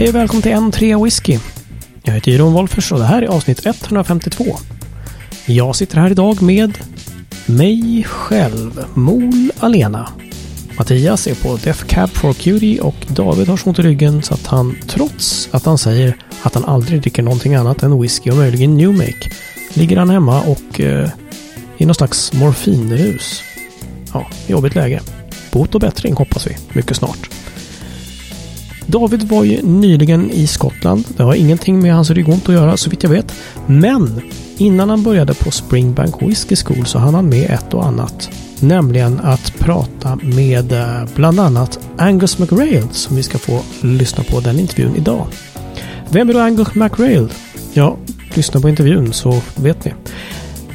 Hej och välkommen till N3 Whisky. Jag heter Jiron Wolffers och det här är avsnitt 152. Jag sitter här idag med mig själv, Mol Alena. Mattias är på Death Cab for Cutie och David har så ont i ryggen så att han trots att han säger att han aldrig dricker någonting annat än whisky och möjligen New Make ligger han hemma och eh, i någon slags morfinrus. Ja, jobbigt läge. Bot och bättring hoppas vi mycket snart. David var ju nyligen i Skottland. Det har ingenting med hans ryggont att göra så vitt jag vet. Men innan han började på Springbank Whisky School så hann han med ett och annat. Nämligen att prata med eh, bland annat Angus McRail som vi ska få lyssna på den intervjun idag. Vem är då Angus McRail? Ja, lyssna på intervjun så vet ni.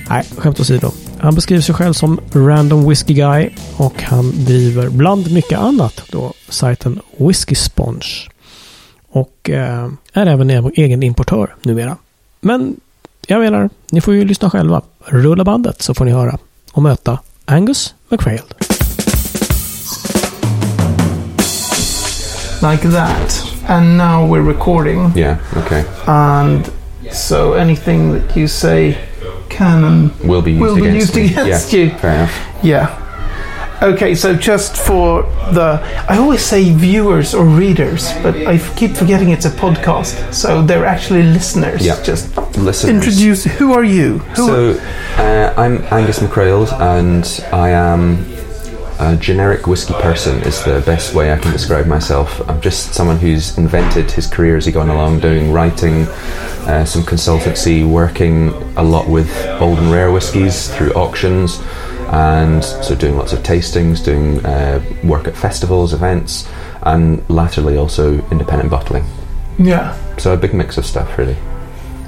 Nej, skämt åsido. Han beskriver sig själv som Random Whiskey Guy och han driver bland mycket annat då sajten Whiskey Sponge. Och eh, är även egen importör numera. Men jag menar, ni får ju lyssna själva. Rulla bandet så får ni höra och möta Angus McRail. like that. And now we're recording. Yeah, okay. And so anything that you say can and Will be used will be against used against yeah, you. Fair enough. Yeah. Okay, so just for the. I always say viewers or readers, but I keep forgetting it's a podcast. So they're actually listeners. Yeah. Just Listeners. introduce. Who are you? Who So, uh, I'm Angus MacRaild, and I am a generic whiskey person. Is the best way I can describe myself. I'm just someone who's invented his career as he gone along, doing writing, uh, some consultancy, working a lot with old and rare whiskies through auctions, and so doing lots of tastings, doing uh, work at festivals, events, and latterly also independent bottling. yeah. So a big mix of stuff, really.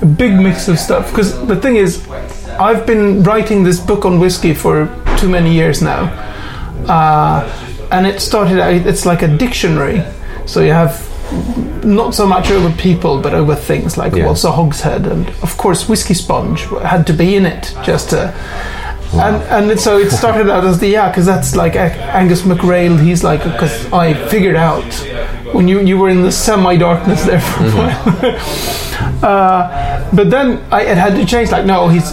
a big mix of stuff. Because the thing is, I've been writing this book on whiskey for too many years now, uh, and it started. out- It's like a dictionary, so you have not so much over people, but over things like Yeah. what's a hogshead, and of course, whiskey sponge had to be in it just to. And, and so it started out as the yeah because that's like Angus MacRaild he's like because I figured out when you you were in the semi darkness there for a while uh, but then I, it had to change. Like, no, he's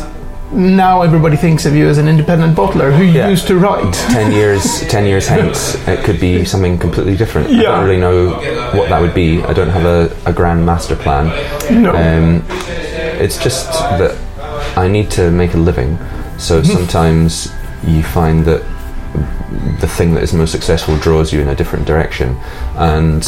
now everybody thinks of you as an independent bottler who Yeah. used to write. ten years ten years hence it could be something completely different. I don't really know what that would be. I don't have a, a grand master plan. No. Um, it's just that I need to make a living. So Mm-hmm. sometimes you find that the thing that is most successful draws you in a different direction, and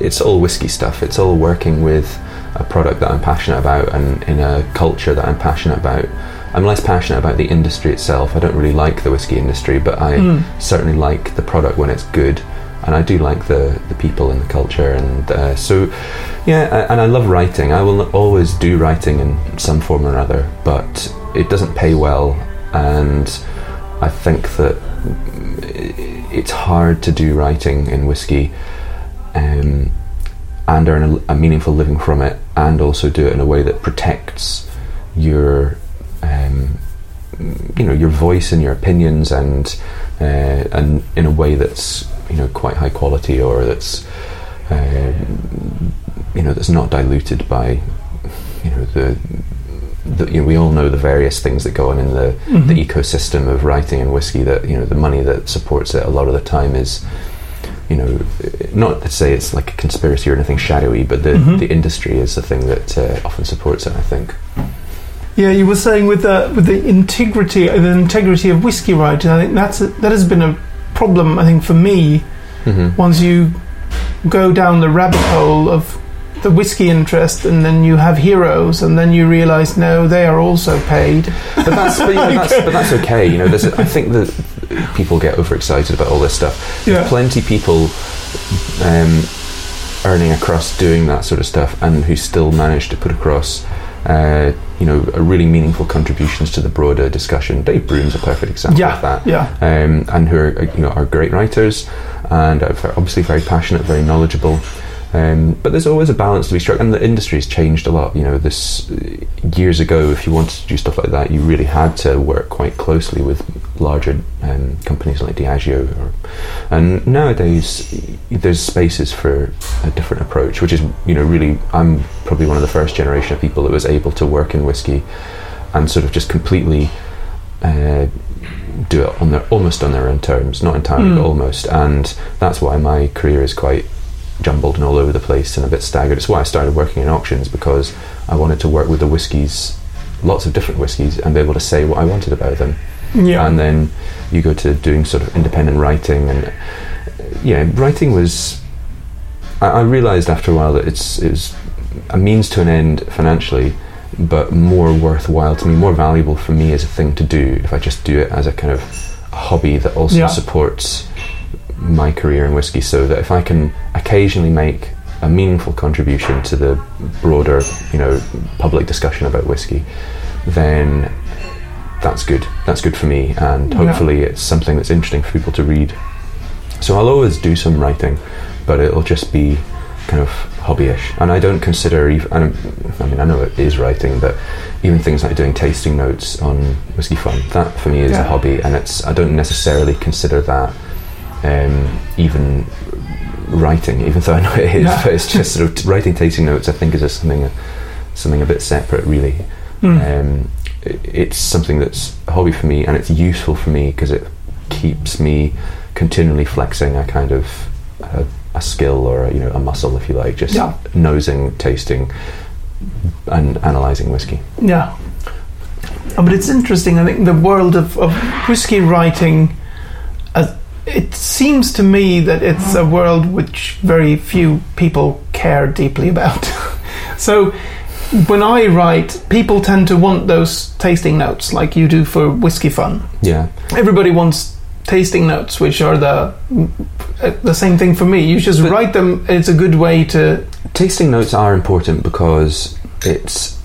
it's all whiskey stuff. It's all working with a product that I'm passionate about and in a culture that I'm passionate about. I'm less passionate about the industry itself. I don't really like the whiskey industry, but I Mm. certainly like the product when it's good, and I do like the the people and the culture. And uh, so, yeah, a- and I love writing. I will always do writing in some form or other, but it doesn't pay well, and I think that it's hard to do writing in whiskey um, and earn a, a meaningful living from it, and also do it in a way that protects your, um, you know, your voice and your opinions, and uh, and in a way that's you know quite high quality or that's um, you know that's not diluted by you know the. The, you know, we all know the various things that go on in the, the ecosystem of writing and whiskey. That you know, the money that supports it a lot of the time is you know, not to say it's like a conspiracy or anything shadowy, but the, Mhm. the industry is the thing that uh, often supports it. I think. Yeah, you were saying with the with the integrity the integrity of whiskey writing. I think that's a, that has been a problem. I think for me, Mm-hmm. once you go down the rabbit hole of the whiskey interest, and then you have heroes, and then you realise no, they are also paid. But that's but, you know, that's but that's okay. You know, I think that people get overexcited about all this stuff. Yeah. There's plenty people um, earning across doing that sort of stuff, and who still manage to put across. Uh, you know, a really meaningful contributions to the broader discussion. Dave Broom's a perfect example Yeah, of that. yeah. um, and who are uh, you know are great writers and obviously very passionate, very knowledgeable. Um, but there's always a balance to be struck, and the industry's changed a lot. You know, this years ago, if you wanted to do stuff like that, you really had to work quite closely with larger um, companies like Diageo. Or, and nowadays, there's spaces for a different approach, which is you know really. I'm probably one of the first generation of people that was able to work in whiskey and sort of just completely. Uh, do it on their almost on their own terms, not entirely, Mm. but almost, and that's why my career is quite jumbled and all over the place and a bit staggered. It's why I started working in auctions because I wanted to work with the whiskies, lots of different whiskies, and be able to say what I wanted about them. Yeah. And then you go to doing sort of independent writing, and yeah, writing was. I, I realised after a while that it's it's a means to an end financially, but more worthwhile to me, more valuable for me as a thing to do if I just do it as a kind of hobby that also Yeah. supports my career in whiskey. So that if I can occasionally make a meaningful contribution to the broader, you know, public discussion about whiskey, then that's good. That's good for me, and Yeah. hopefully it's something that's interesting for people to read. So I'll always do some writing, but it'll just be kind of hobbyish, and I don't consider even. I, mean, I know it is writing, but even things like doing tasting notes on whiskey fun that for me is Yeah. a hobby, and it's I don't necessarily consider that um, even writing, even though I know it is. Yeah. But it's just sort of writing tasting notes. I think is just something something a bit separate, really. Mm. Um, i- it's something that's a hobby for me, and it's useful for me because it keeps me continually flexing a kind of a, a skill or a, you know a muscle, if you like, just Yeah. nosing, tasting, and analysing whiskey. Yeah. Uh, But it's interesting. I think the world of, of whiskey writing, it seems to me that it's a world which very few people care deeply about. so when I write, people tend to want those tasting notes like you do for Whiskey Fun. Yeah, Everybody wants tasting notes, which are the the same thing for me. You just But- write them. It's a good way to. tasting notes are important because it's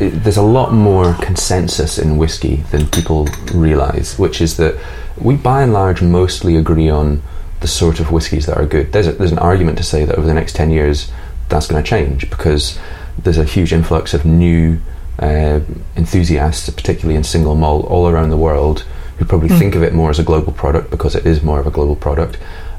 it, there's a lot more consensus in whiskey than people realise, which is that we by and large mostly agree on the sort of whiskies that are good. There's a, there's an argument to say that over the next ten years that's going to change because there's a huge influx of new uh, enthusiasts, particularly in single malt, all around the world, who probably Mm. think of it more as a global product because it is more of a global product,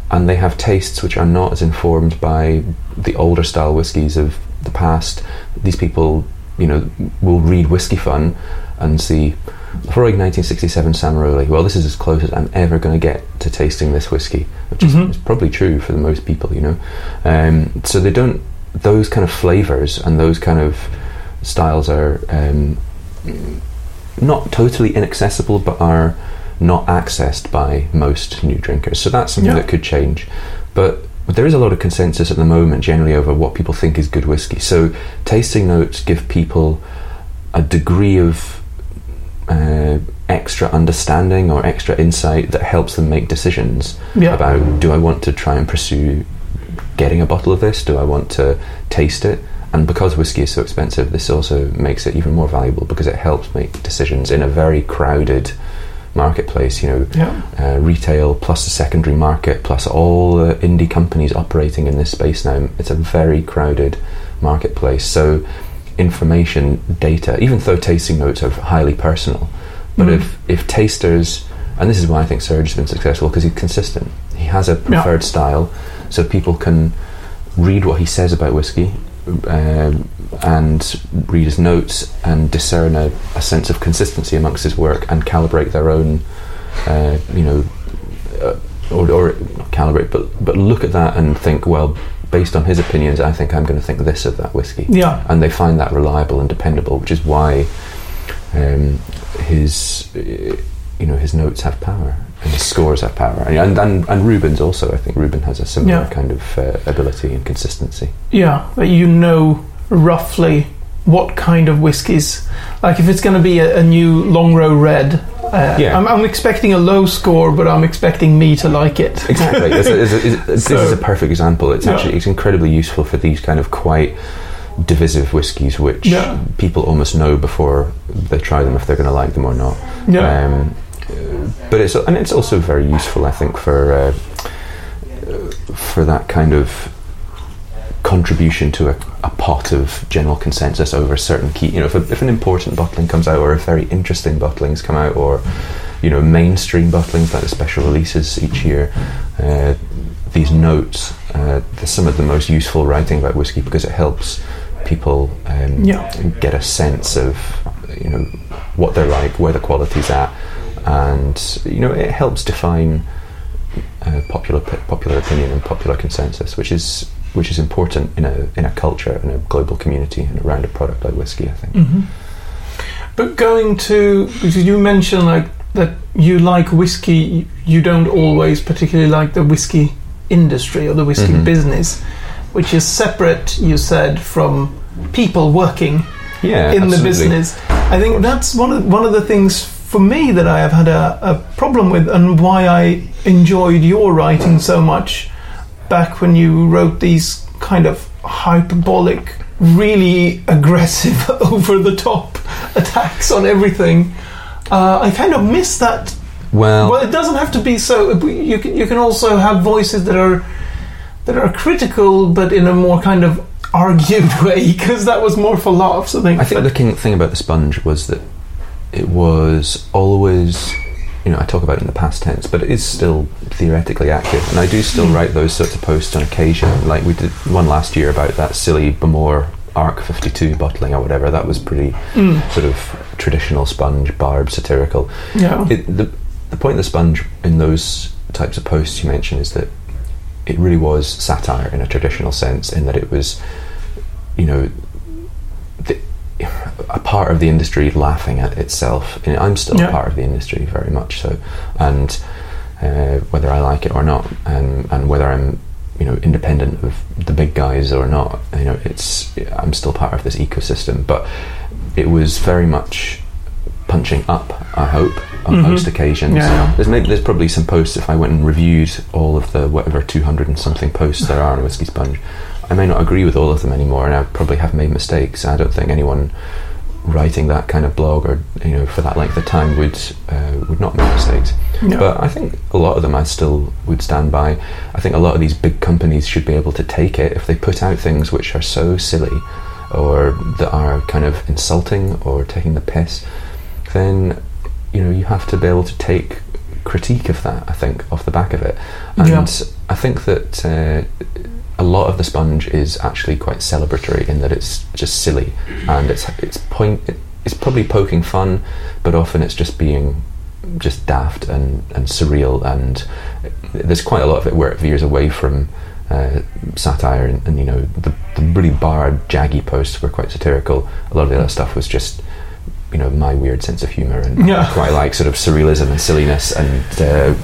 and they have tastes which are not as informed by the older style whiskies of the past. These people, you know, we'll read Whiskey Fun and see Laphroaig 1967 Samaroli. Well, this is as close as I'm ever going to get to tasting this whiskey, which is, Mhm. is probably true for the most people, you know. Um, so they don't those kind of flavors and those kind of styles are um, not totally inaccessible, but are not accessed by most new drinkers. So that's something Yeah. that could change. But there is a lot of consensus at the moment, generally, over what people think is good whiskey. So tasting notes give people a degree of uh, extra understanding or extra insight that helps them make decisions Yeah. about do I want to try and pursue getting a bottle of this? Do I want to taste it? And because whiskey is so expensive, this also makes it even more valuable because it helps make decisions in a very crowded marketplace. You know, Yeah. uh, retail plus the secondary market plus all the indie companies operating in this space now. It's a very crowded marketplace. So information, data, even though tasting notes are highly personal, but Mm. if if tasters, and this is why I think Serge has been successful because he's consistent. He has a preferred style, so people can read what he says about whiskey. Um, and read his notes and discern a, a sense of consistency amongst his work and calibrate their own, uh, you know, uh, or, or calibrate, but but look at that and think, well, based on his opinions, I think I'm going to think this of that whiskey Yeah. and they find that reliable and dependable, which is why um, his uh, you know his notes have power and scores have power, and and, and Ruben's also. I think Ruben has a similar Yeah. kind of uh, ability and consistency. Yeah, that you know roughly what kind of whiskies. Like if it's going to be a, a new Longrow red, uh, Yeah. I'm, I'm expecting a low score, but I'm expecting me to like it. Exactly. It's a- it's a- it's- this is a perfect example. It's Yeah. actually it's incredibly useful for these kind of quite divisive whiskies, which Yeah. people almost know before they try them if they're going to like them or not. Yeah, Um, but it's and it's also very useful, I think, for uh, for that kind of contribution to a, a pot of general consensus over certain key. You know, if, a, if an important bottling comes out, or if very interesting bottlings come out, or you know, mainstream bottlings like the special releases each year. Uh, these notes, uh, they're some of the most useful writing about whiskey because it helps people um, Yeah. get a sense of you know what they're like, where the quality's at, and you know it helps define uh, popular popular opinion and popular consensus, which is which is important in a in a culture in a global community and around a product like whiskey. I think. hmm But going to because you mentioned like that you like whiskey, you don't always particularly like the whiskey industry or the whiskey Mhm. business, which is separate. You said from people working Yeah, in the business. I think that's one of one of the things for me that I have had a, a problem with, and why I enjoyed your writing so much back when you wrote these kind of hyperbolic, really aggressive, over the top attacks on everything. Uh, I kind of miss that. Well, Well, it doesn't have to be so. You can you can also have voices that are that are critical, but in a more kind of argued way, because that was more for laughs. I think. I think the king thing about the sponge was that it was always, you know, I talk about it in the past tense, but it is still theoretically active, and I do still write those sorts of posts on occasion. Like we did one last year about that silly Bowmore Arc 52 bottling or whatever. That was pretty Mm, sort of traditional sponge, barb, satirical. yeah. It, the the point of the sponge in those types of posts you mentioned is that it really was satire in a traditional sense, in that it was, you know, a part of the industry laughing at itself. And I'm still Yeah. a part of the industry, very much so, and uh, whether I like it or not, and and whether I'm you know independent of the big guys or not, you know, it's I'm still part of this ecosystem. But it was very much punching up. I hope on Mhm. most occasions. Yeah. There's maybe there's probably some posts if I went and reviewed all of the whatever 200 and something posts there are on Whiskey Sponge. I may not agree with all of them anymore, and I probably have made mistakes. I don't think anyone writing that kind of blog or you know for that length of time would uh, would not make mistakes. Yeah. But I think a lot of them I still would stand by. I think a lot of these big companies should be able to take it if they put out things which are so silly or that are kind of insulting or taking the piss. Then you know you have to be able to take critique of that. I think off the back of it, and Yeah. I think that. Uh, a lot of the sponge is actually quite celebratory in that it's just silly and it's it's point it's probably poking fun, but often it's just being just daft and, and surreal and there's quite a lot of it where it veers away from uh, satire and, and you know the, the really barred jaggy posts were quite satirical a lot of the other stuff was just you know my weird sense of humor and Yeah. Quite like sort of surrealism and silliness and uh, and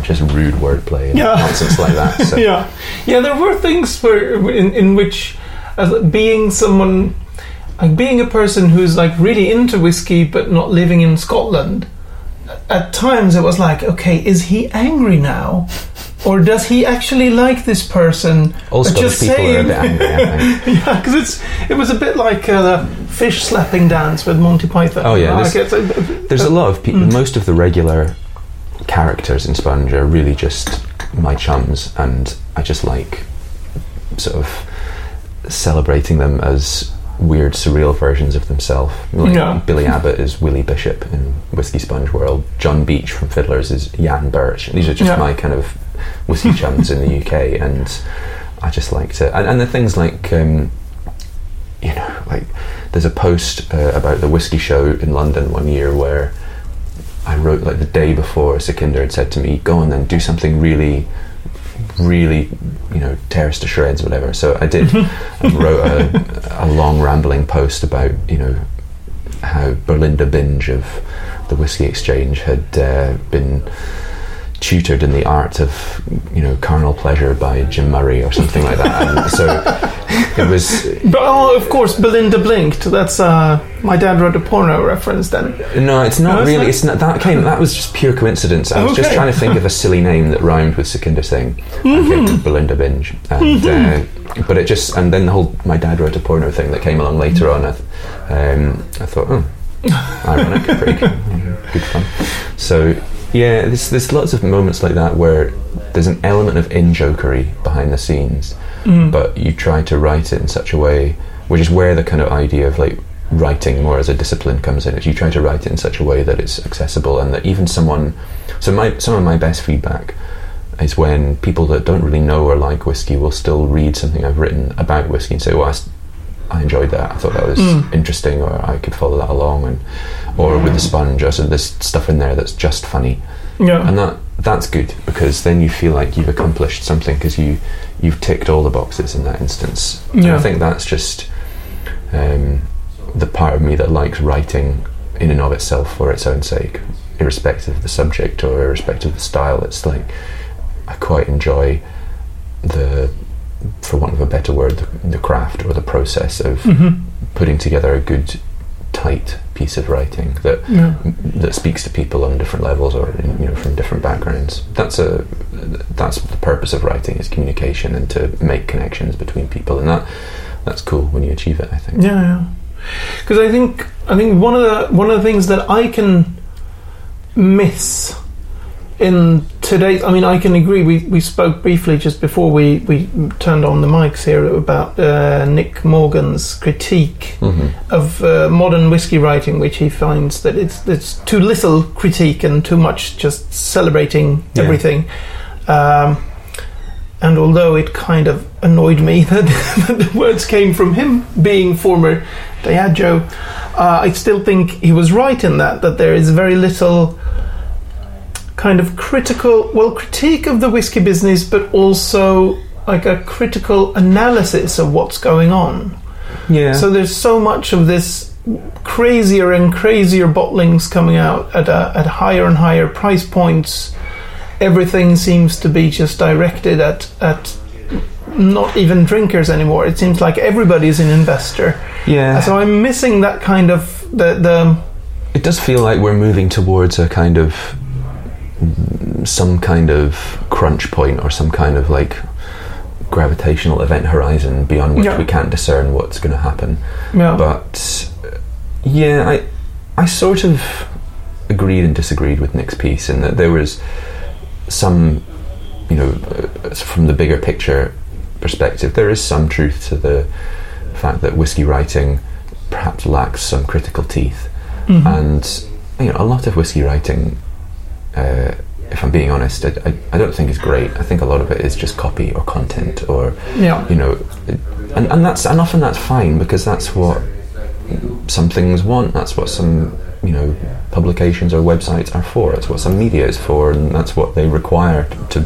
just rude wordplay and Yeah. nonsense like that so yeah, yeah. There were things where in, in which, as being someone, like being a person who's like really into whiskey but not living in Scotland, at times it was like, okay, is he angry now, or does he actually like this person? all Scottish just people are a bit angry Yeah, because it's it was a bit like uh, the fish slapping dance with Monty Python. Oh, yeah, there's- There's a lot of people. Mm. Most of the regular characters in Sponge are really just my chums, and I just like sort of celebrating them as weird, surreal versions of themselves. Like Yeah. Billy Abbott is Willie Bishop in Whiskey Sponge World. John Beach from Fiddlers is Jan Birch. These are just Yeah. my kind of whiskey chums in the UK, and I just like to. And, and the things like. Um, you know, like there's a post uh, about the whiskey show in London one year where I wrote like the day before Sukhinder had said to me, "Go on then, do something really, really, you know, tear us to shreds, whatever." So I did, and wrote a, a long rambling post about you know how Belinda Binge of the Whiskey Exchange had uh, been tutored in the art of you know carnal pleasure by Jim Murray or something like that. And so it was But oh, of course, Belinda blinked. That's uh, my dad wrote a porno reference. Then No, it's not No, really. It's not that came. That was just pure coincidence. I was just trying to think of a silly name that rhymed with Sukhinder Singh. to Belinda Binge, and uh, but it just and then the whole my dad wrote a porno thing that came along later on. I, um, I thought, oh, ironic, pretty good, good fun. So Yeah, there's, there's lots of moments like that where there's an element of in jokery behind the scenes, mm. but you try to write it in such a way, which is where the kind of idea of like writing more as a discipline comes in. Is you try to write it in such a way that it's accessible and that even someone. So my some of my best feedback is when people that don't really know or like whiskey will still read something I've written about whiskey and say, "Well, I, s- I enjoyed that. I thought that was interesting, or I could follow that along." And or with the sponge, or so there's stuff in there that's just funny Yeah. and that that's good because then you feel like you've accomplished something because you you've ticked all the boxes in that instance. And I think that's just um, the part of me that likes writing in and of itself for its own sake, irrespective of the subject or irrespective of the style. It's like I quite enjoy the, for want of a better word, the, the craft or the process of Mhm. putting together a good, tight piece of writing that Yeah. that speaks to people on different levels or you know from different backgrounds. That's a that's the purpose of writing is communication and to make connections between people, and that that's cool when you achieve it. I think. Yeah, yeah. Because I think I think one of the one of the things that I can miss in today's. I mean, I can agree. We we spoke briefly just before we we turned on the mics here about uh, Nick Morgan's critique hmm of uh, modern whiskey writing, which he finds that it's it's too little critique and too much just celebrating Yeah. everything. Um, and although it kind of annoyed me that, that the words came from him, being former Diageo, uh, I still think he was right in that that there is very little kind of critical, well, critique of the whiskey business, but also like a critical analysis of what's going on. Yeah. So there's so much of this crazier and crazier bottlings coming out at a, at higher and higher price points. Everything seems to be just directed at at not even drinkers anymore. It seems like everybody's an investor. yeah. So I'm missing that kind of the the it does feel like we're moving towards a kind of some kind of crunch point or some kind of like gravitational event horizon beyond which Yeah. we can't discern what's going to happen. yeah But uh, yeah, I I sort of agreed and disagreed with Nick's piece in that there was some, you know, uh, from the bigger picture perspective, there is some truth to the fact that whiskey writing perhaps lacks some critical teeth, Mhm. and you know, a lot of whiskey writing. Uh, if I'm being honest, I, I, I don't think is great. I think a lot of it is just copy or content or yeah you know, and, and that's and often that's fine because that's what some things want. That's what some you know publications or websites are for. That's what some media is for, and that's what they require to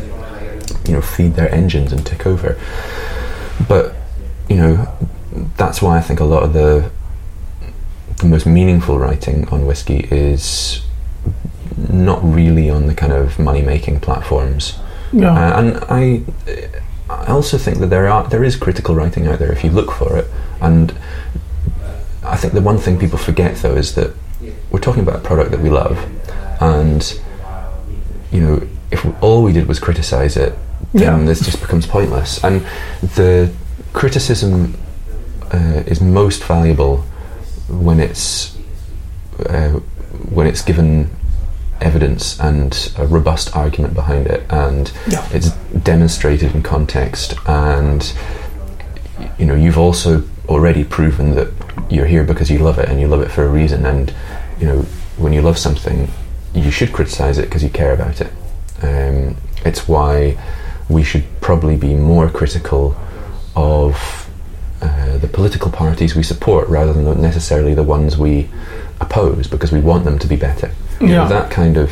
you know feed their engines and tick over. But you know, that's why I think a lot of the the most meaningful writing on whiskey is not really on the kind of money making platforms. yeah Uh, and I, I also think that there are there is critical writing out there if you look for it. And I think the one thing people forget though is that we're talking about a product that we love, and you know if all we did was criticize it, then Yeah. this just becomes pointless. And the criticism uh, is most valuable when it's uh, when it's given evidence and a robust argument behind it, and Yeah. it's demonstrated in context, and you know you've also already proven that you're here because you love it and you love it for a reason, and you know when you love something, you should criticize it because you care about it. Um, it's why we should probably be more critical of uh, the political parties we support rather than necessarily the ones we oppose because we want them to be better. You know, Yeah. that kind of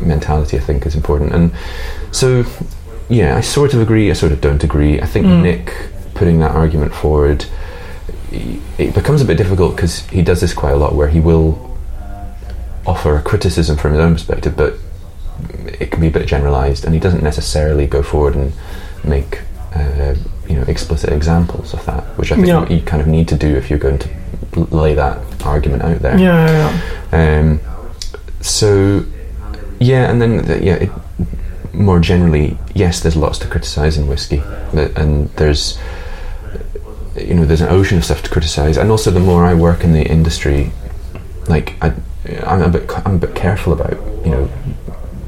mentality, I think, is important. And so, yeah, I sort of agree. I sort of don't agree. I think Mm. Nick putting that argument forward, it becomes a bit difficult because he does this quite a lot, where he will offer a criticism from his own perspective, but it can be a bit generalised, and he doesn't necessarily go forward and make uh, you know explicit examples of that, which I think Yeah. you kind of need to do if you're going to lay that argument out there. yeah yeah, yeah. Um, so, yeah, and then the, yeah, it, more generally, yes, there's lots to criticise in whiskey, and there's you know there's an ocean of stuff to criticise, and also the more I work in the industry, like I, I'm a bit I'm a bit careful about you know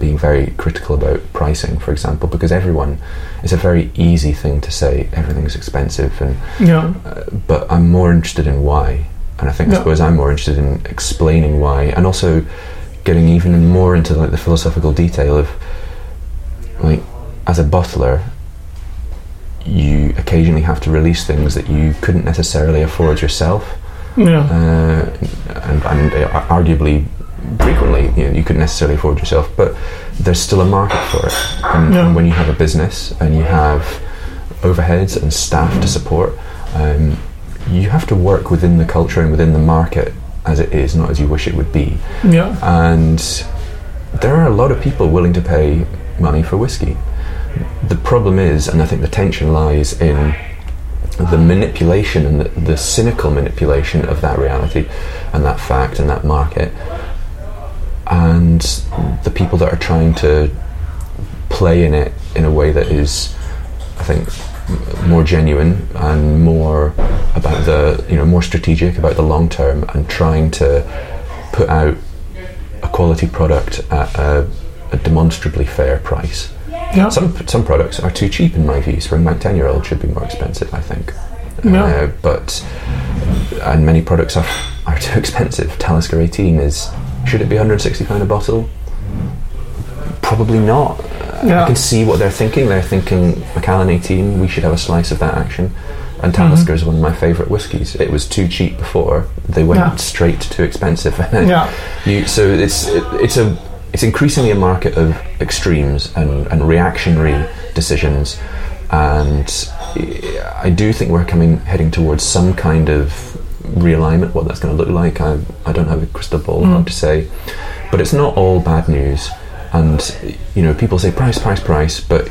being very critical about pricing, for example, because everyone, it's a very easy thing to say everything's expensive, and Yeah. uh, but I'm more interested in why, and I think I Yeah. suppose I'm more interested in explaining why, and also getting even more into like the philosophical detail of like as a bottler you occasionally have to release things that you couldn't necessarily afford yourself Yeah. uh, and, and uh, arguably frequently you, know, you couldn't necessarily afford yourself, but there's still a market for it. And, Yeah. and when you have a business and you have overheads and staff to support, um, you have to work within the culture and within the market as it is, not as you wish it would be. Yeah. And there are a lot of people willing to pay money for whiskey. The problem is, and I think the tension lies in the manipulation and the, the cynical manipulation of that reality and that fact and that market, and the people that are trying to play in it in a way that is, I think, more genuine and more about the you know more strategic about the long term and trying to put out a quality product at a, a demonstrably fair price. Yeah. Some some products are too cheap in my view. Springbank ten year old should be more expensive, I think. Yeah. Uh, but and many products are are too expensive. Talisker eighteen is should it be 160 pound a bottle? Probably not. I can see what they're thinking. They're thinking Macallan 18. We should have a slice of that action. And mm-hmm. Talisker is one of my favourite whiskies. It was too cheap before. They went Yeah. straight to too expensive. Yeah. You, so it's it, it's a it's increasingly a market of extremes and, and reactionary decisions, and I do think we're coming heading towards some kind of realignment. What that's going to look like, I I don't have a crystal ball mm-hmm. hard to say, but it's not all bad news. And you know, people say price, price, price, but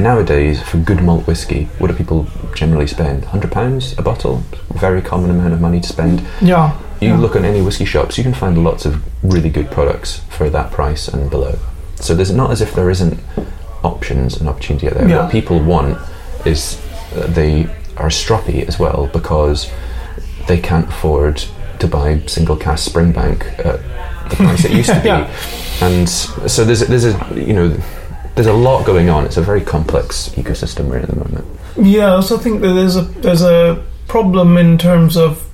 nowadays for good malt whiskey, what do people generally spend? Hundred pounds a bottle, very common amount of money to spend. Yeah. You Yeah. look on any whiskey shops, you can find lots of really good products for that price and below. So there's not as if there isn't options and opportunity out there. Yeah. What people want is uh, they are stroppy as well because they can't afford to buy single cask Springbank at the price it used to be. Yeah. And so there's a, there's a you know there's a lot going on. It's a very complex ecosystem right at the moment. Yeah, I also think that there's a there's a problem in terms of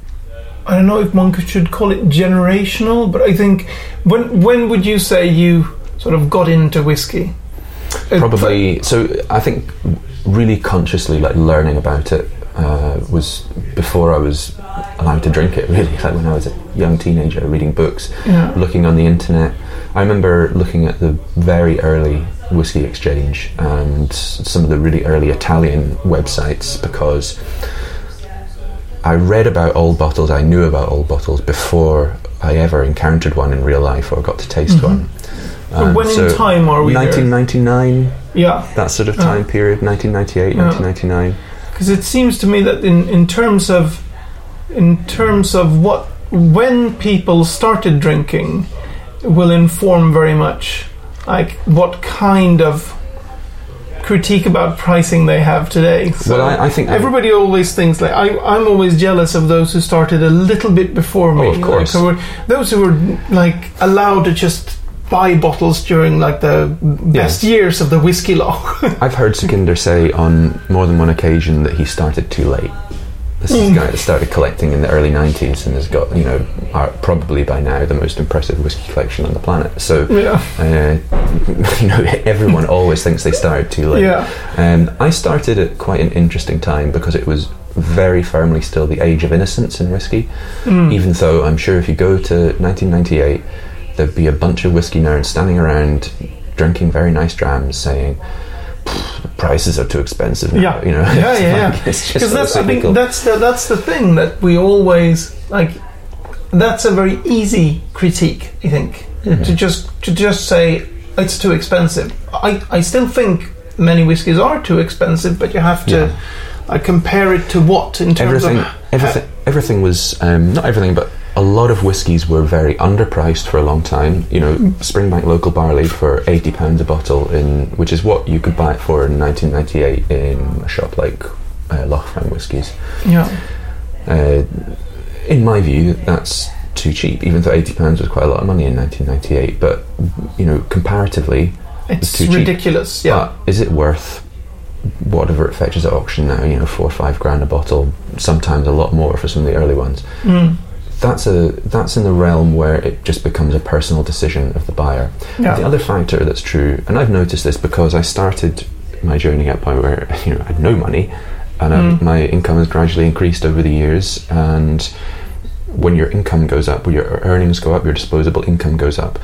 I don't know if one should call it generational, but I think when when would you say you sort of got into whiskey? Uh, probably so i think really consciously like learning about it uh, was before i was allowed to drink it really like when i was a young teenager reading books Yeah. looking on the internet i remember looking at the very early whiskey exchange and some of the really early italian websites because i read about old bottles i knew about old bottles before i ever encountered one in real life or got to taste mm-hmm. one And um, when in time are we there? 1999 Yeah, that sort of Yeah. time period 1998 Yeah. 1999 because it seems to me that in in terms of in terms of what when people started drinking will inform very much like what kind of critique about pricing they have today. So well I, I think Everybody always thinks like I, I'm always jealous of those who started a little bit before me. Oh, of course. Like, those who were like allowed to just buy bottles during like the best years of the whiskey loch. I've heard Sukhinder say on more than one occasion that he started too late this is a guy that started collecting in the early 90s and has got you know are probably by now the most impressive whiskey collection on the planet so yeah, uh, you know everyone always thinks they started too late yeah, Um, I started at quite an interesting time because it was very firmly still the age of innocence in whiskey. Mm. Even though I'm sure if you go to 1998, there'd be a bunch of whiskey nerds standing around drinking very nice drams saying, "Pfft, the prices are too expensive now. Yeah. You know, Yeah, yeah, like- yeah. Because so that's I think that's the, that's the thing that we always like. That's a very easy critique, I think, Mm-hmm. to just to just say it's too expensive. I, I still think many whiskies are too expensive, but you have to Yeah. uh, compare it to what in terms everything, of everything, everything was um, not everything, but a lot of whiskies were very underpriced for a long time. You know, Springbank local barley for eighty pounds a bottle, in which is what you could buy it for in 1998 in a shop like uh, Loch Fyne Whiskies. yeah Uh, in my view, that's too cheap, even though eighty pounds was quite a lot of money in 1998. But you know, comparatively, It's too cheap. ridiculous. Yeah. but is it worth whatever it fetches at auction now? You know, four or five grand a bottle, sometimes a lot more for some of the early ones. Mm. That's a that's in the realm where it just becomes a personal decision of the buyer. Yeah. The other factor that's true, and I've noticed this because I started my journey at a point where you know I had no money, and um, Mm. my income has gradually increased over the years. And when your income goes up, when your earnings go up, your disposable income goes up.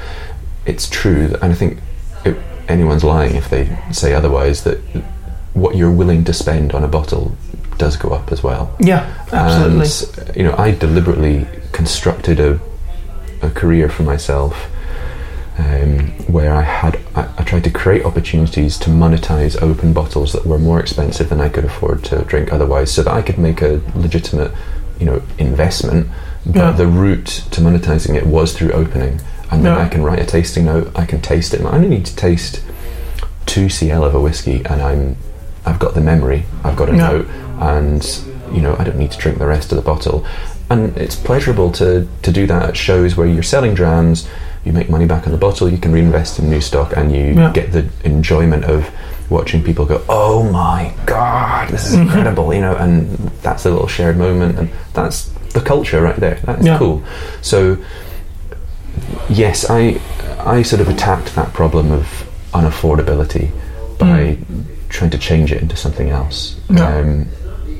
It's true, that, and I think it, anyone's lying if they say otherwise. That what you're willing to spend on a bottle does go up as well. Yeah. Absolutely. And, you know, I deliberately constructed a, a career for myself um, where I had I, I tried to create opportunities to monetize open bottles that were more expensive than I could afford to drink otherwise, so that I could make a legitimate, you know, investment. But Yeah. the route to monetizing it was through opening, and then Yeah. I can write a tasting note. I can taste it. I only need to taste two cl of a whiskey, and I'm I've got the memory. I've got a Yeah. note, and you know I don't need to drink the rest of the bottle. And it's pleasurable to to do that at shows where you're selling drams. You make money back on the bottle. You can reinvest in new stock, and you Yeah. get the enjoyment of watching people go, "Oh my god, this is incredible!" You know, and that's a little shared moment, and that's the culture right there. That's Yeah. cool. So yes, I I sort of attacked that problem of unaffordability by trying to change it into something else. Yeah. Um,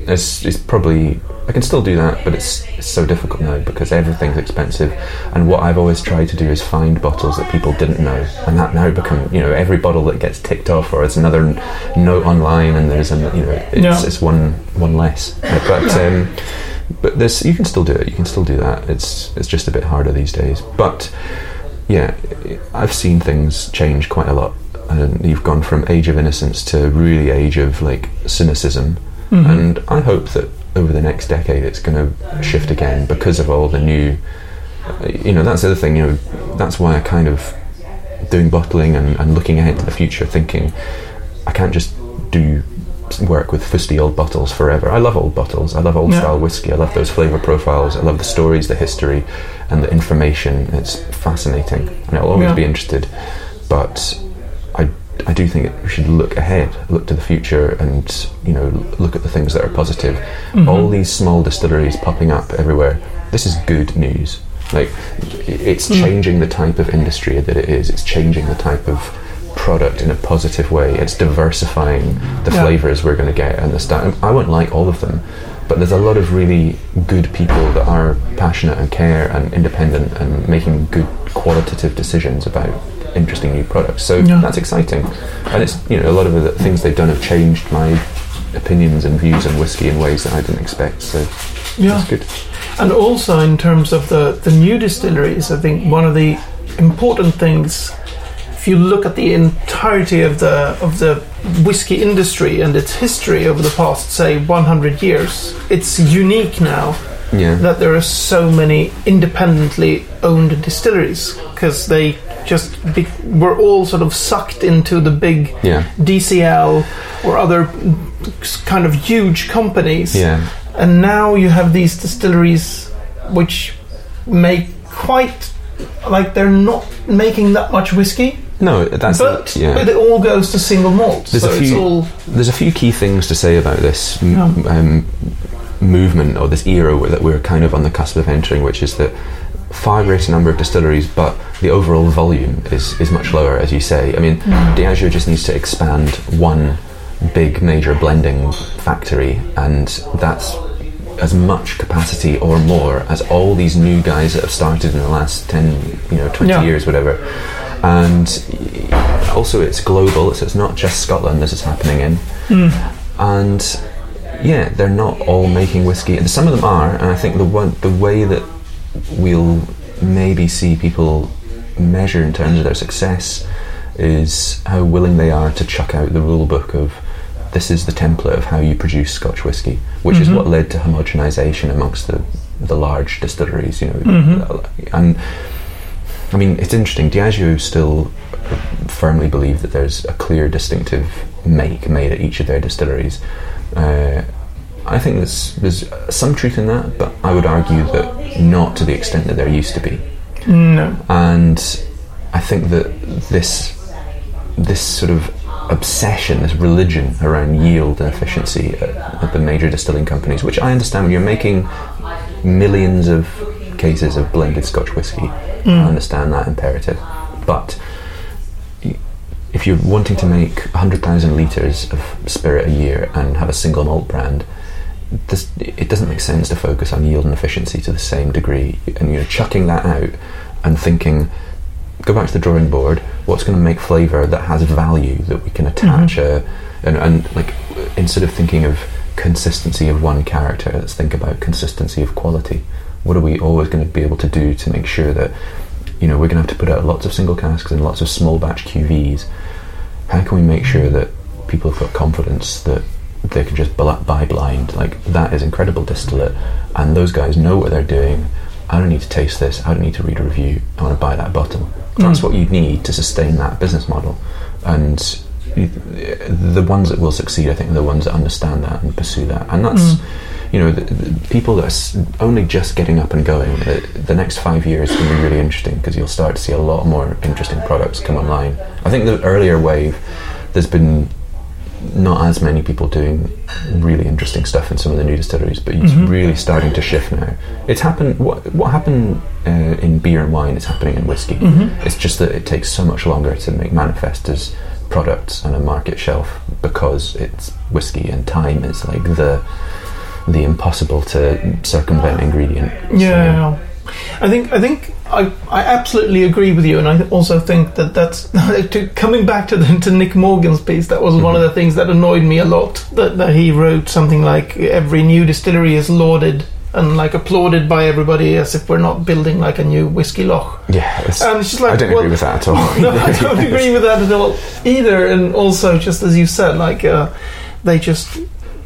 it's, it's probably I can still do that, but it's, it's so difficult now because everything's expensive. And what I've always tried to do is find bottles that people didn't know, and that now become you know every bottle that gets ticked off, or it's another note online, and there's an you know it's, Yeah. it's one one less. But um, but this you can still do it. You can still do that. It's it's just a bit harder these days. But yeah, I've seen things change quite a lot. And you've gone from age of innocence to really age of like cynicism. Mhm. And I hope that over the next decade it's going to shift again because of all the new. You know, that's the other thing. You know, that's why I kind of doing bottling and, and looking ahead to the future, thinking I can't just do work with fusty old bottles forever. I love old bottles. I love old Yeah. style whiskey. I love those flavour profiles. I love the stories, the history, and the information. It's fascinating, and I'll always Yeah. be interested. But I, I do think we should look ahead, look to the future, and you know, look at the things that are positive. Mm-hmm. All these small distilleries popping up everywhere. This is good news. Like, it's Mm. changing the type of industry that it is. It's changing the type of product in a positive way. It's diversifying the Yeah. flavors we're going to get and the style. I won't like all of them, but there's a lot of really good people that are passionate and care and independent and making good qualitative decisions about interesting new products. So Yeah. that's exciting, and it's you know a lot of the things they've done have changed my opinions and views on whiskey in ways that I didn't expect. So Yeah. that's good. And also in terms of the, the new distilleries, I think one of the important things, if you look at the entirety of the of the whiskey industry and its history over the past, say, 100 years, it's unique now Yeah. that there are so many independently owned distilleries because they just be, were all sort of sucked into the big yeah. DCL or other kind of huge companies Yeah. and now you have these distilleries which make quite like they're not making that much whiskey No, that's but yeah. but it all goes to single malt There's so a it's few- all There's a few key things to say about this m- um, movement or this era that we're kind of on the cusp of entering, which is that far greater number of distilleries, but the overall volume is, is much lower, as you say. I mean, mm. Diageo just needs to expand one big major blending factory, and that's as much capacity or more as all these new guys that have started in the last 10, you know, 20 Yeah. years, whatever. And also, it's global, so it's not just Scotland this is happening in. Mm. And yeah, they're not all making whiskey. And some of them are, and I think the one, the way that we'll maybe see people measure in terms of their success is how willing they are to chuck out the rule book of this is the template of how you produce Scotch whisky, which is what led to homogenization amongst the the large distilleries. You know, and I mean it's interesting. Diageo still firmly believe that there's a clear, distinctive make made at each of their distilleries. Uh, I think there's there's some truth in that, but I would argue that not to the extent that there used to be. No. And I think that this this sort of obsession, this religion around yield and efficiency at, at the major distilling companies, which I understand when you're making millions of cases of blended Scotch whisky, I mm. understand that imperative. But if you're wanting to make 100,000 litres of spirit a year and have a single malt brand, this, it doesn't make sense to focus on yield and efficiency to the same degree. And you're chucking that out and thinking, go back to the drawing board. What's going to make flavour that has value that we can attach? Mm-hmm. A, and, and like instead of thinking of consistency of one character, let's think about consistency of quality. What are we always going to be able to do to make sure that you know we're going to have to put out lots of single casks and lots of small batch QVs? How can we make sure that people have got confidence that they can just buy blind? Like that is incredible distillate, and those guys know what they're doing. I don't need to taste this. I don't need to read a review. I want to buy that bottle. That's hmm. what you need to sustain that business model, and the ones that will succeed, I think, are the ones that understand that and pursue that. And that's, hmm. you know, the, the people that are only just getting up and going. The, the next five years is going to be really interesting because you'll start to see a lot more interesting products come online. I think the earlier wave, there's been not as many people doing really interesting stuff in some of the new distilleries, but it's really starting to shift now. It's happened. What what happened uh, in beer and wine is happening in whiskey. It's just that it takes so much longer to make manifest as products on a market shelf because it's whiskey and time is like the the impossible to circumvent ingredient. Yeah, yeah. I think I think I, I absolutely agree with you, and I also think that that's to, coming back to the, to Nick Morgan's piece. That was one of the things that annoyed me a lot. That, that he wrote something like every new distillery is lauded and like applauded by everybody as if we're not building like a new whiskey loch. Yeah, it's, And it's just like I don't well, agree with that at all. no, I don't agree with that at all either. And also, just as you said, like uh, they just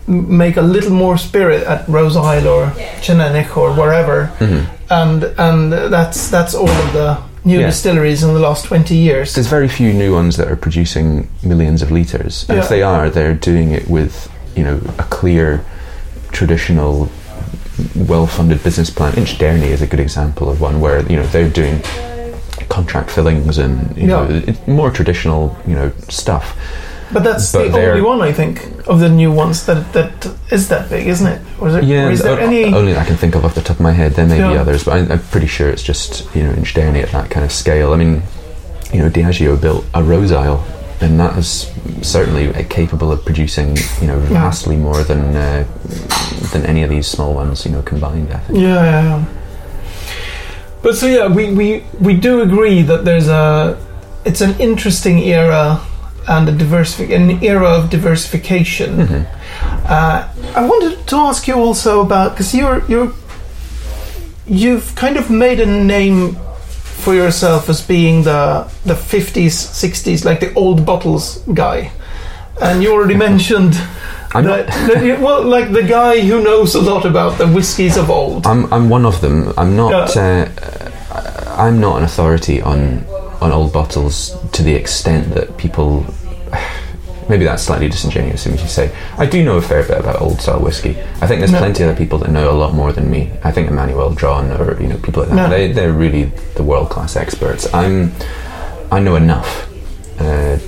make a little more spirit at Roseisle or Teaninich or wherever, Mm-hmm. and and that's that's all of the new Yeah. distilleries in the last twenty years. There's very few new ones that are producing millions of litres, and Yeah. if they are, they're doing it with you know a clear, traditional, well-funded business plan. Inchdairnie is a good example of one where you know they're doing contract fillings and you know Yeah. it, more traditional you know stuff. But that's but the only one I think of the new ones that that is that big, isn't it? Or is, it, Yeah, or is there o- any? only that I can think of off the top of my head. There may be others, but I, I'm pretty sure it's just you know Inchdairnie at that kind of scale. I mean, you know, Diageo built a Roseisle, and that is certainly uh, capable of producing you know vastly more than uh, than any of these small ones you know combined. I think. Yeah, yeah, yeah. But so yeah, we, we we do agree that there's a it's an interesting era and a diversific an era of diversification. Mm-hmm. Uh, I wanted to ask you also about because you're you're you've kind of made a name for yourself as being the the 50s 60s like the old bottles guy and you already mentioned I'm that, that you- well like the guy who knows a lot about the whiskies of old I'm I'm one of them. I'm not. Uh, I'm not an authority on on old bottles to the extent that people. Maybe that's slightly disingenuous of me to say. I do know a fair bit about old style whiskey. I think there's No. plenty of other people that know a lot more than me. I think Emmanuel Dron or you know people like that. No. They they're really the world class experts. I'm I know enough, uh,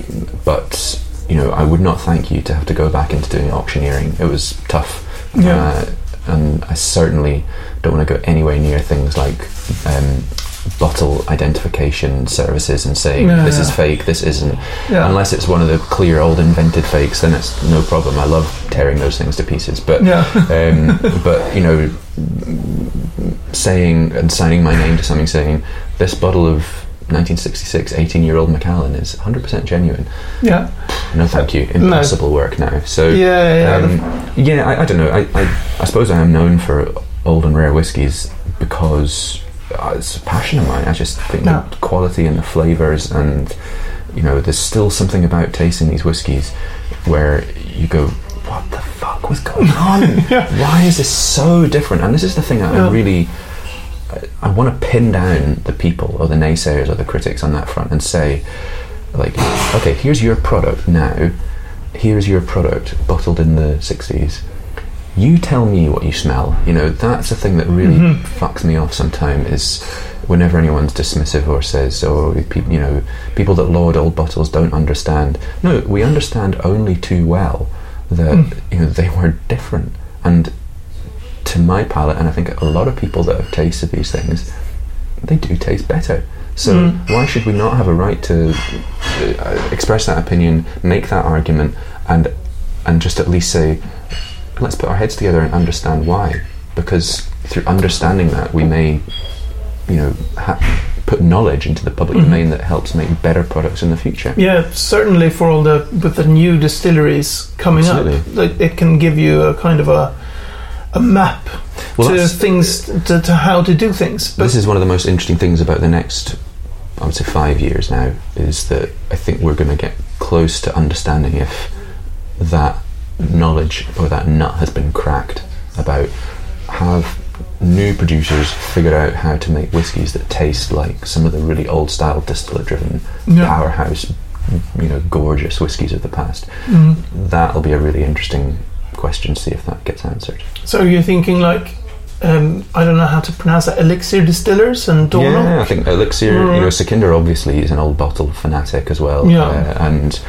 but you know I would not thank you to have to go back into doing auctioneering. It was tough. Yeah. Uh, and I certainly don't want to go anywhere near things like um, bottle identification services and saying Yeah, this is fake, this isn't. Yeah. Unless it's one of the clear old invented fakes, then it's no problem. I love tearing those things to pieces. But Yeah. um, but you know, saying and signing my name to something saying this bottle of 1966 18 year old Macallan is 100% genuine. yeah No, thank you. Impossible work now. So Yeah, yeah, um, yeah. I, I don't know. I, I, I suppose I am known for old and rare whiskies because Uh, it's a passion of mine. I just think No. the quality and the flavors, and you know, there's still something about tasting these whiskies where you go, "What the fuck was going on? Why is this so different?" And this is the thing that Yeah. I really. I- I want to pin down the people or the naysayers or the critics on that front and say, like, okay, here's your product now. Here's your product bottled in the 60s. You tell me what you smell. You know, that's the thing that really mm-hmm. fucks me off sometimes is whenever anyone's dismissive or says, oh, people, you know, people that laud old bottles don't understand. No, we understand only too well that, mm. you know, they were different. And to my palate, and I think a lot of people that have tasted these things, they do taste better. So mm. why should we not have a right to uh, express that opinion, make that argument, and and just at least say, let's put our heads together and understand why? Because through understanding that, we may, you know, ha- put knowledge into the public mm-hmm. domain that helps make better products in the future. Yeah, certainly for all the with the new distilleries coming Absolutely. up, it can give you a kind of a a map Well, to things to, to how to do things. But this is one of the most interesting things about the next, I would say, five years now, is that I think we're going to get close to understanding if that knowledge or that nut has been cracked about have new producers figured out how to make whiskies that taste like some of the really old style distillate driven Yeah. powerhouse you know gorgeous whiskies of the past Mhm. that'll be a really interesting question to see if that gets answered so you're thinking like um, I don't know how to pronounce that elixir distillers and. Yeah, I think Elixir, Mm. you know, Sukhinder obviously is an old bottle fanatic as well. Yeah. Uh, and,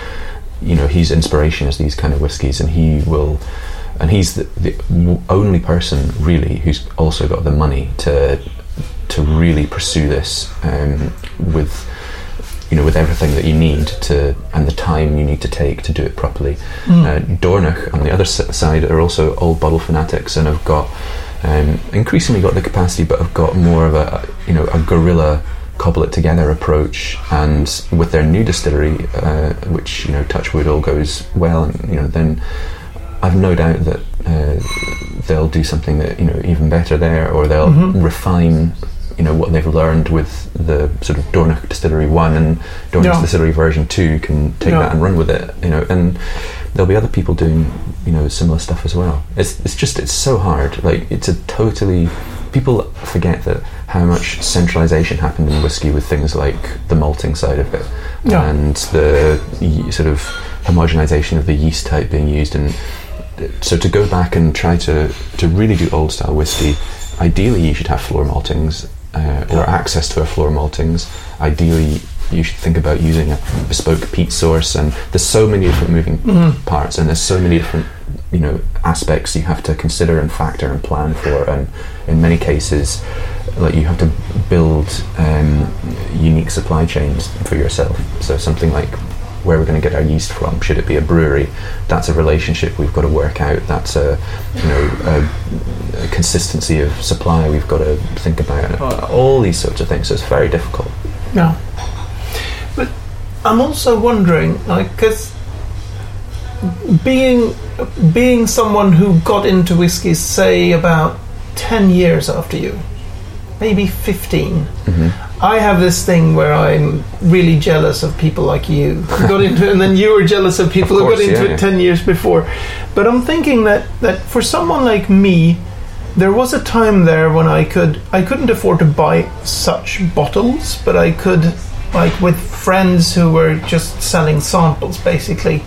you know, his inspiration is these kind of whiskies, and he will. And he's the, the only person really who's also got the money to to really pursue this um, with you know with everything that you need to and the time you need to take to do it properly. Mm. Uh, Dornoch on the other side are also old bottle fanatics and have got um, increasingly got the capacity, but have got more of a you know a guerrilla cobble it together approach. And with their new distillery, uh, which you know Touchwood all goes well, and you know then I've no doubt that uh, they'll do something that you know even better there, or they'll Mhm. refine you know what they've learned with the sort of Dornoch Distillery One and Dornoch Yeah. Distillery Version Two can take Yeah. that and run with it. You know, and there'll be other people doing you know similar stuff as well. It's it's just it's so hard. Like it's a totally people forget that how much centralization happened in whiskey with things like the malting side of it Yeah. and the sort of homogenization of the yeast type being used. And so to go back and try to to really do old style whiskey ideally you should have floor maltings uh, or access to a floor maltings. Ideally you should think about using a bespoke peat source. And there's so many different moving Mhm. parts and there's so many different you know aspects you have to consider and factor and plan for. And in many cases like you have to build um, unique supply chains for yourself. So something like where we're going to get our yeast from should it be a brewery that's a relationship we've got to work out. That's a you know a, a consistency of supply we've got to think about all these sorts of things. So it's very difficult. Yeah. But I'm also wondering, like, because being being someone who got into whiskey, say about ten years after you, maybe 15 mm-hmm. I have this thing where I'm really jealous of people like you who got into it, and then you were jealous of people Of who got into yeah, it yeah. ten years before. But I'm thinking that that for someone like me, there was a time there when I could I couldn't afford to buy such bottles, but I could like with friends who were just selling samples basically.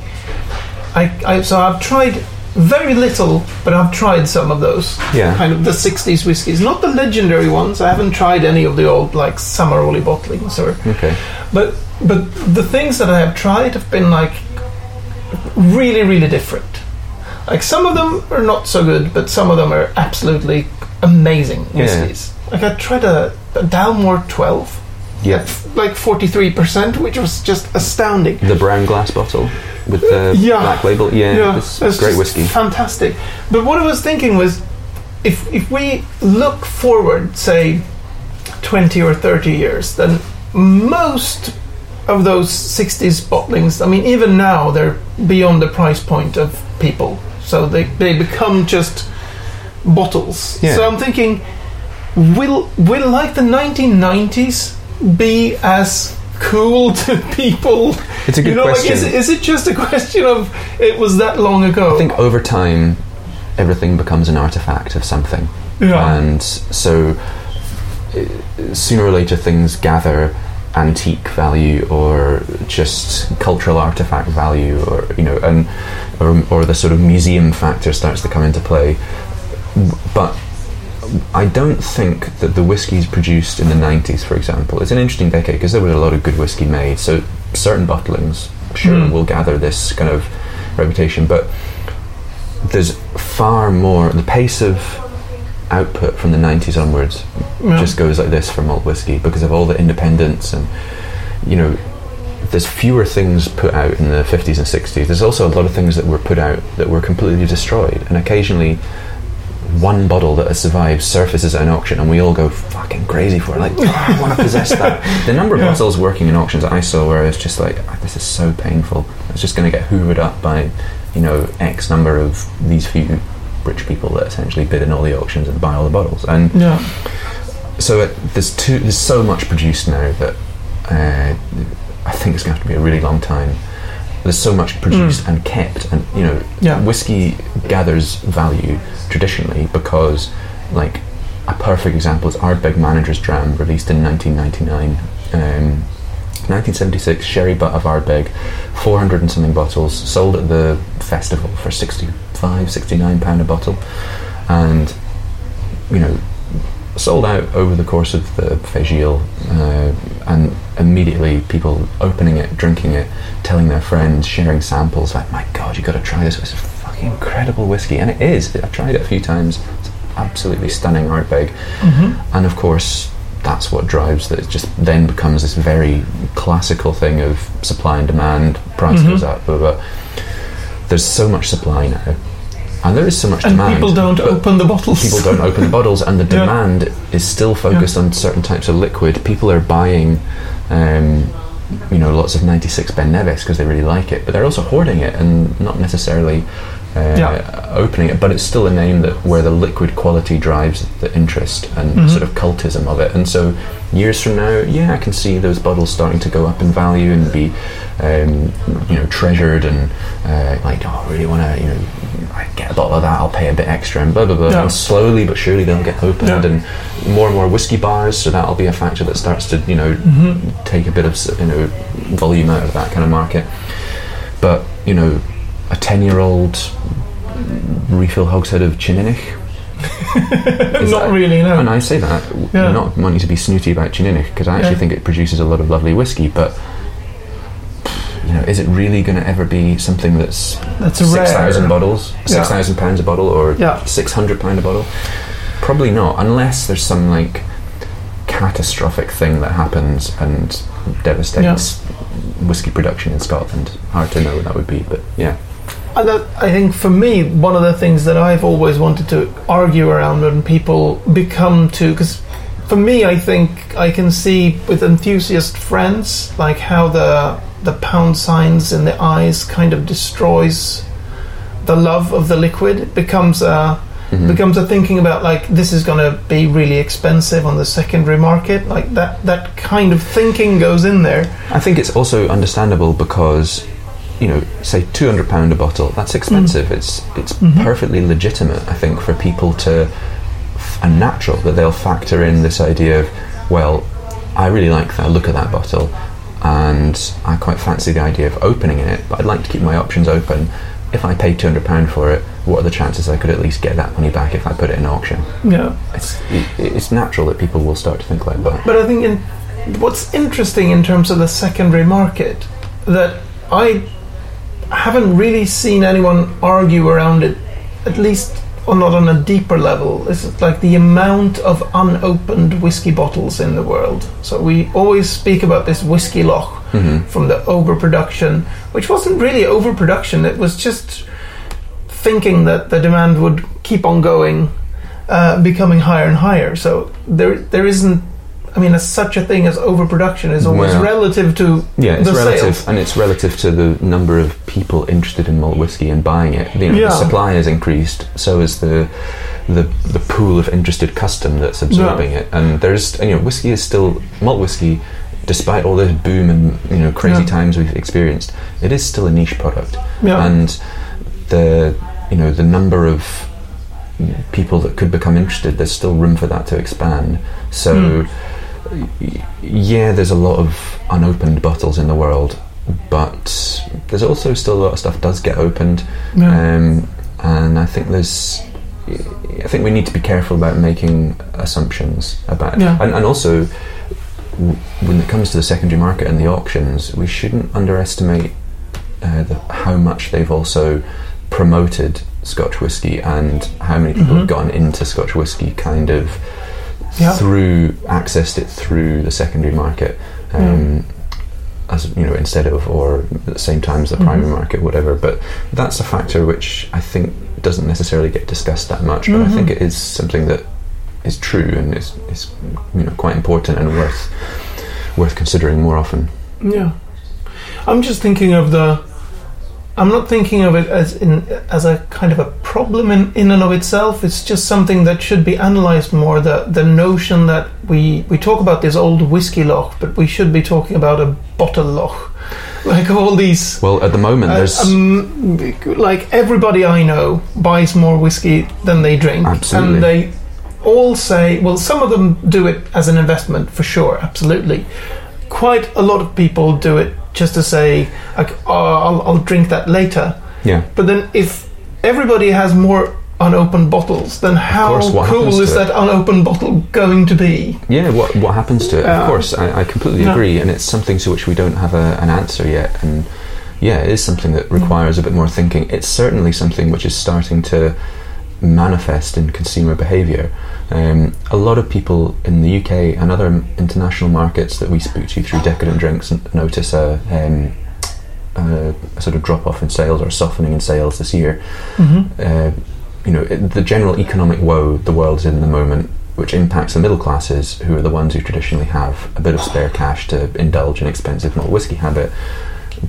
I, I so I've tried very little, but I've tried some of those Yeah. kind of the '60s whiskies, not the legendary ones. I haven't tried any of the old like Samaroli bottlings or okay but but the things that I have tried have been like really really different. Like some of them are not so good, but some of them are absolutely amazing Yeah. whiskies. Like I tried a, a Dalmore 12, yeah like 43%, which was just astounding. the brown glass bottle with the Yeah. black label yeah, it's it's great whiskey Fantastic. But what I was thinking was if if we look forward, say 20 or 30 years, then most of those 60s bottlings, I mean, even now they're beyond the price point of people. So they, they become just bottles. Yeah. So I'm thinking, will, will like the 1990s be as cool to people? It's a good you know, question. Like, is, it, is it just a question of it was that long ago? I think over time, everything becomes an artifact of something, Yeah. and so sooner or later things gather antique value or just cultural artifact value or you know and or, or the sort of museum factor starts to come into play but I don't think that the whiskies produced in the 90s, for example, it's an interesting decade because there was a lot of good whiskey made. So certain bottlings, sure, Mm. will gather this kind of reputation, but there's far more. The pace of output from the 90s onwards Yeah. just goes like this for malt whiskey because of all the independence and you know there's fewer things put out in the 50s and 60s there's also a lot of things that were put out that were completely destroyed and occasionally one bottle that has survived surfaces at an auction and we all go fucking crazy for it like "Oh, I want to possess that the number of Yeah. bottles working in auctions that I saw where I was just like "Ah, this is so painful it's just going to get hoovered up by you know X number of these few rich people that essentially bid in all the auctions and buy all the bottles and Yeah. so it, there's too there's so much produced now that uh, I think it's going to have to be a really long time. There's so much produced and kept, and you know, Yeah. whiskey gathers value traditionally because, like, a perfect example is Ardbeg Manager's Dram, released in 1999. Um, 1976 sherry butt of Ardbeg, 400 and something bottles, sold at the festival for 65, 69 pound a bottle, and you know, sold out over the course of the Fèis Ìle, uh, and immediately people opening it, drinking it, telling their friends, sharing samples. Like, my God, you've got to try this! It's a fucking incredible whiskey, and it is. I've tried it a few times. It's absolutely stunning Ardbeg, Mm-hmm. and of course. That's what drives that. It just then becomes this very classical thing of supply and demand. Price Mhm. goes up, blah. There's so much supply now, and there is so much And demand. people don't open the bottles. people don't open the bottles, and the Yeah. demand is still focused on certain types of liquid. People are buying, um, you know, lots of 96 Ben Nevis because they really like it, but they're also hoarding it and not necessarily uh, Yeah. opening it. But it's still a name that where the liquid quality drives the interest and Mhm. sort of cultism of it. And so, years from now, yeah, I can see those bottles starting to go up in value and be, um, you know, treasured and uh, like, oh, I really want to, you know, I get a bottle of that, I'll pay a bit extra and blah blah blah. Yeah. And slowly but surely they'll get opened Yeah. and more and more whiskey bars. So that'll be a factor that starts to, you know, Mhm. take a bit of you know volume out of that kind of market. But you know, a ten-year-old refill hogshead of Teaninich. Not that- really, no. And I say that Yeah. not wanting to be snooty about Teaninich because I actually Yeah. think it produces a lot of lovely whiskey, but. You know, is it really going to ever be something that's That's a six thousand bottles, Yeah. six thousand pounds a bottle, or six hundred pound a bottle? Probably not, unless there's some like catastrophic thing that happens and devastates whiskey production in Scotland. Hard to know what that would be, but yeah. I think for me, one of the things that I've always wanted to argue around when people become to, because for me, I think I can see with enthusiast friends like how the the pound signs in the eyes kind of destroys the love of the liquid. It becomes a Mhm. becomes a thinking about like this is going to be really expensive on the secondary market. Like that that kind of thinking goes in there. I think it's also understandable because, you know, say two hundred pound a bottle. That's expensive. It's it's Mhm. perfectly legitimate. I think for people to and natural that they'll factor in this idea of, well, I really like that look at that bottle, and I quite fancy the idea of opening it, but I'd like to keep my options open. If I paid two hundred pound for it, what are the chances I could at least get that money back if I put it in auction? Yeah. It's it, it's natural that people will start to think like that. But I think in, what's interesting in terms of the secondary market that I haven't really seen anyone argue around it, at least or not on a deeper level. It's like the amount of unopened whiskey bottles in the world. So we always speak about this whiskey loch hmm from the overproduction, which wasn't really overproduction. It was just thinking that the demand would keep on going, uh, becoming higher and higher. So there, there isn't. I mean, such a thing as overproduction is always Well, relative to Yeah, it's the relative, sales. and it's relative to the number of people interested in malt whiskey and buying it. You know, Yeah. The supply has increased, so is the the the pool of interested custom that's absorbing it. And there's, you know, whiskey is still malt whiskey, despite all this boom and you know crazy Yeah. times we've experienced. It is still a niche product, Yeah. and the you know the number of people that could become interested. There's still room for that to expand. So. Hmm. Yeah, there's a lot of unopened bottles in the world, but there's also still a lot of stuff does get opened, Yeah. um, and I think there's. I think we need to be careful about making assumptions about, Yeah. and, and also w- when it comes to the secondary market and the auctions, we shouldn't underestimate uh, the, how much they've also promoted Scotch whisky and how many people have Mhm. gotten into Scotch whisky kind of Yeah. through accessed it through the secondary market. Um, As you know, instead of or at the same time as the primary Mhm. market, whatever. But that's a factor which I think doesn't necessarily get discussed that much. But I Mhm. think it is something that is true and is, is you know quite important and worth worth considering more often. Yeah, I'm just thinking of the. I'm not thinking of it as in as a kind of a problem in, in and of itself. It's just something that should be analysed more. The the notion that we we talk about this old whiskey loch, but we should be talking about a bottle loch, like all these. Well, at the moment, uh, there's um, like everybody I know buys more whiskey than they drink, Absolutely. and they all say, well, some of them do it as an investment for sure, absolutely. Quite a lot of people do it just to say, like, oh, I'll, I'll drink that later. yeah. But then if everybody has more unopened bottles, then how course, cool is that unopened bottle going to be? Yeah, what what happens to it? Yeah. of course, I, I completely Yeah. agree, and it's something to which we don't have a, an answer yet. And yeah, it is something that requires a bit more thinking. It's certainly something which is starting to manifest in consumer behaviour. Um, a lot of people in the UK and other international markets that we speak to through Decadent Drinks notice a, um, a, a sort of drop off in sales or softening in sales this year Mm-hmm. uh, you know, the general economic woe the world's in at the moment, which impacts the middle classes, who are the ones who traditionally have a bit of spare cash to indulge in expensive malt whiskey habit.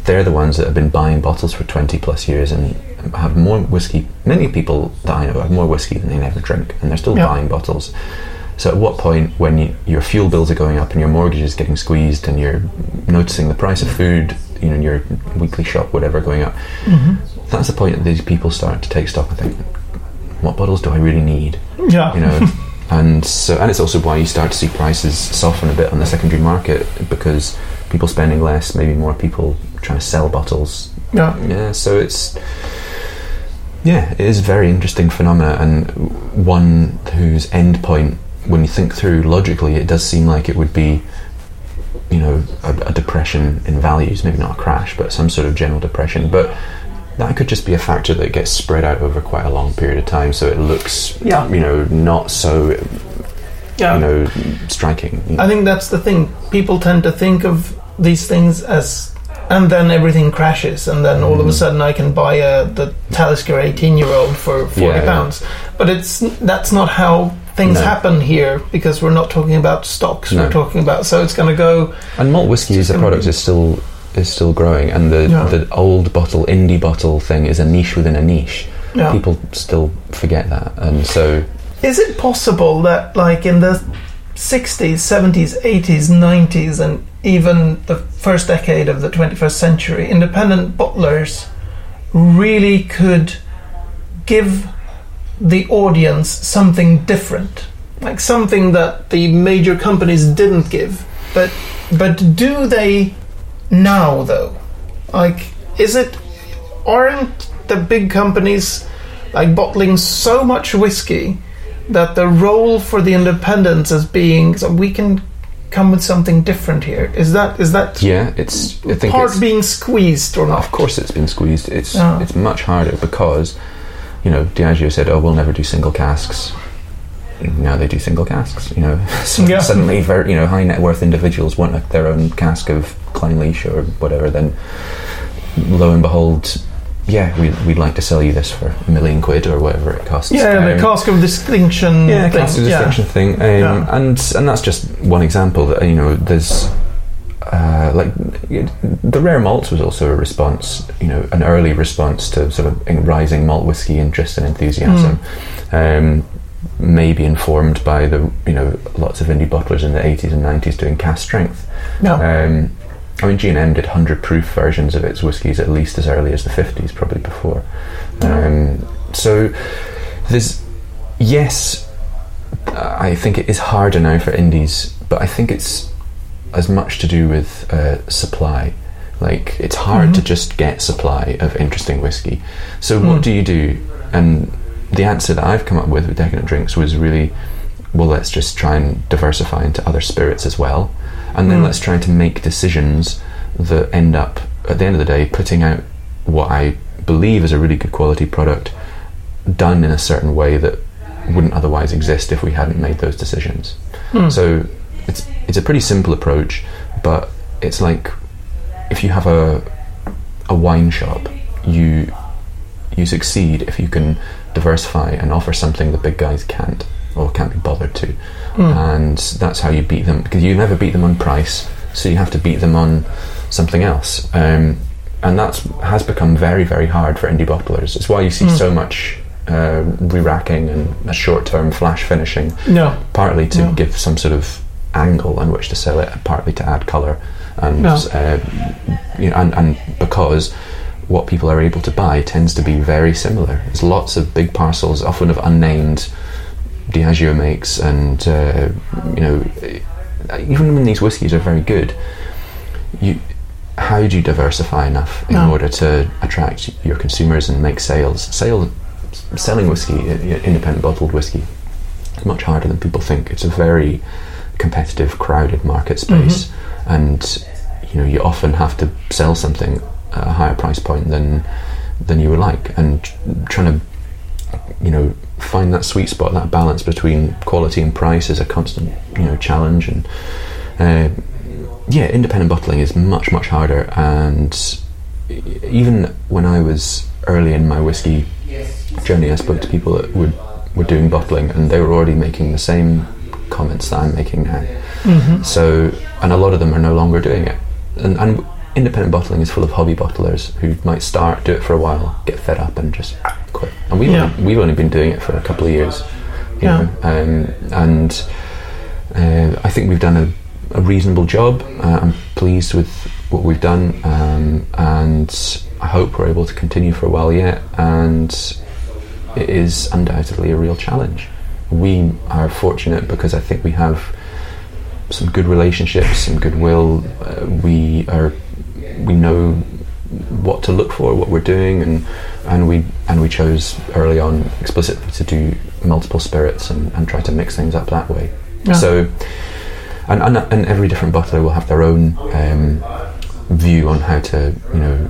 They're the ones that have been buying bottles for 20 plus years and have more whiskey. Many people that I know have more whiskey than they never drink, and they're still Yeah. buying bottles. So, at what point, when you, your fuel bills are going up and your mortgage is getting squeezed, and you're noticing the price of food, you know, your weekly shop, whatever, going up, Mm-hmm. that's the point that these people start to take stock and think, what bottles do I really need? Yeah. You know, and so and it's also why you start to see prices soften a bit on the secondary market because people spending less, maybe more people trying to sell bottles. yeah. Yeah, so it's yeah, it is a very interesting phenomena and one whose end point, when you think through logically, it does seem like it would be. You know, a, a depression in values, maybe not a crash, but some sort of general depression. But that could just be a factor that gets spread out over quite a long period of time, so it looks, Yeah. you know, not so, Yeah. you know, striking. I think that's the thing. People tend to think of these things as, and then everything crashes, and then all of a Mhm. sudden I can buy a the Talisker eighteen year old for forty Yeah, yeah. pounds. But it's that's not how things No. happen here because we're not talking about stocks. No. We're talking about so it's going to go. And malt whiskey as a product is still is still growing, and the Yeah. the old bottle, indie bottle thing is a niche within a niche. Yeah. People still forget that, and so Is it possible that, like in the 60s, 70s, 80s, 90s, and even the first decade of the 21st century, independent bottlers really could give the audience something different? Like something that the major companies didn't give. But, but do they now, though? Like, is it. Aren't the big companies like bottling so much whiskey that the role for the independents as being so we can come with something different here is that is that yeah, it's I think part it's, being squeezed or not Of course, it's been squeezed. It's Yeah. it's much harder because, you know, Diageo said, "Oh, we'll never do single casks." Now they do single casks. You know, so Yeah. suddenly, very you know, high net worth individuals want their own cask of Clynelish or whatever. Then, lo and behold, yeah, we'd, we'd like to sell you this for a million quid or whatever it costs. yeah the Um, cask of distinction yeah, thing. cask of yeah. distinction thing, um, Yeah. and and that's just one example. That you know, there's uh, like the rare malts was also a response, you know, an early response to sort of rising malt whiskey interest and enthusiasm. Um, maybe informed by the you know lots of indie bottlers in the 80s and 90s doing cask strength. No. Um, I mean, G&M did 100 proof versions of its whiskies at least as early as the 50s, probably before. Um, so there's, yes, I think it is harder now for indies but I think it's as much to do with uh, supply. Like it's hard to just get supply of interesting whiskey. So what do you do? And the answer that I've come up with with Decadent Drinks was really, well, let's just try and diversify into other spirits as well, and then hmm. let's try to make decisions that end up at the end of the day putting out what I believe is a really good quality product, done in a certain way that wouldn't otherwise exist if we hadn't made those decisions. Hmm. So it's it's a pretty simple approach, but it's like if you have a a wine shop, you you succeed if you can diversify and offer something the big guys can't or can't be bothered to, and that's how you beat them because you never beat them on price, so you have to beat them on something else. Um, and that has become very very hard for indie bottlers. It's why you see so much uh, re-racking and a short-term flash finishing No. partly to Yeah. give some sort of angle on which to sell it, partly to add colour, and Yeah. uh, you know, and, and because what people are able to buy tends to be very similar. There's lots of big parcels, often of unnamed Diageo makes, and uh, you know, even when these whiskies are very good, you how do you diversify enough in Yeah. order to attract your consumers and make sales? Sale, selling whiskey, independent bottled whiskey, is much harder than people think. It's a very competitive, crowded market space, and you know you often have to sell something at a higher price point than than you would like, and trying to you know find that sweet spot, that balance between quality and price is a constant you know challenge, and uh, yeah, independent bottling is much much harder, and even when I was early in my whiskey journey, I spoke to people that would were doing bottling, and they were already making the same comments that I'm making now. So, and a lot of them are no longer doing it. And, and independent bottling is full of hobby bottlers who might start, do it for a while, get fed up, and just quit. And we've Yeah. only, we've only been doing it for a couple of years, you Yeah. know. Um, and uh, I think we've done a, a reasonable job. Uh, I'm pleased with what we've done, um, and I hope we're able to continue for a while yet. And it is undoubtedly a real challenge. We are fortunate because I think we have some good relationships, some goodwill. Uh, we are we know what to look for, what we're doing, and and we and we chose early on explicitly to do multiple spirits and, and try to mix things up that way. Yeah. So, and, and and every different bottler will have their own um, view on how to you know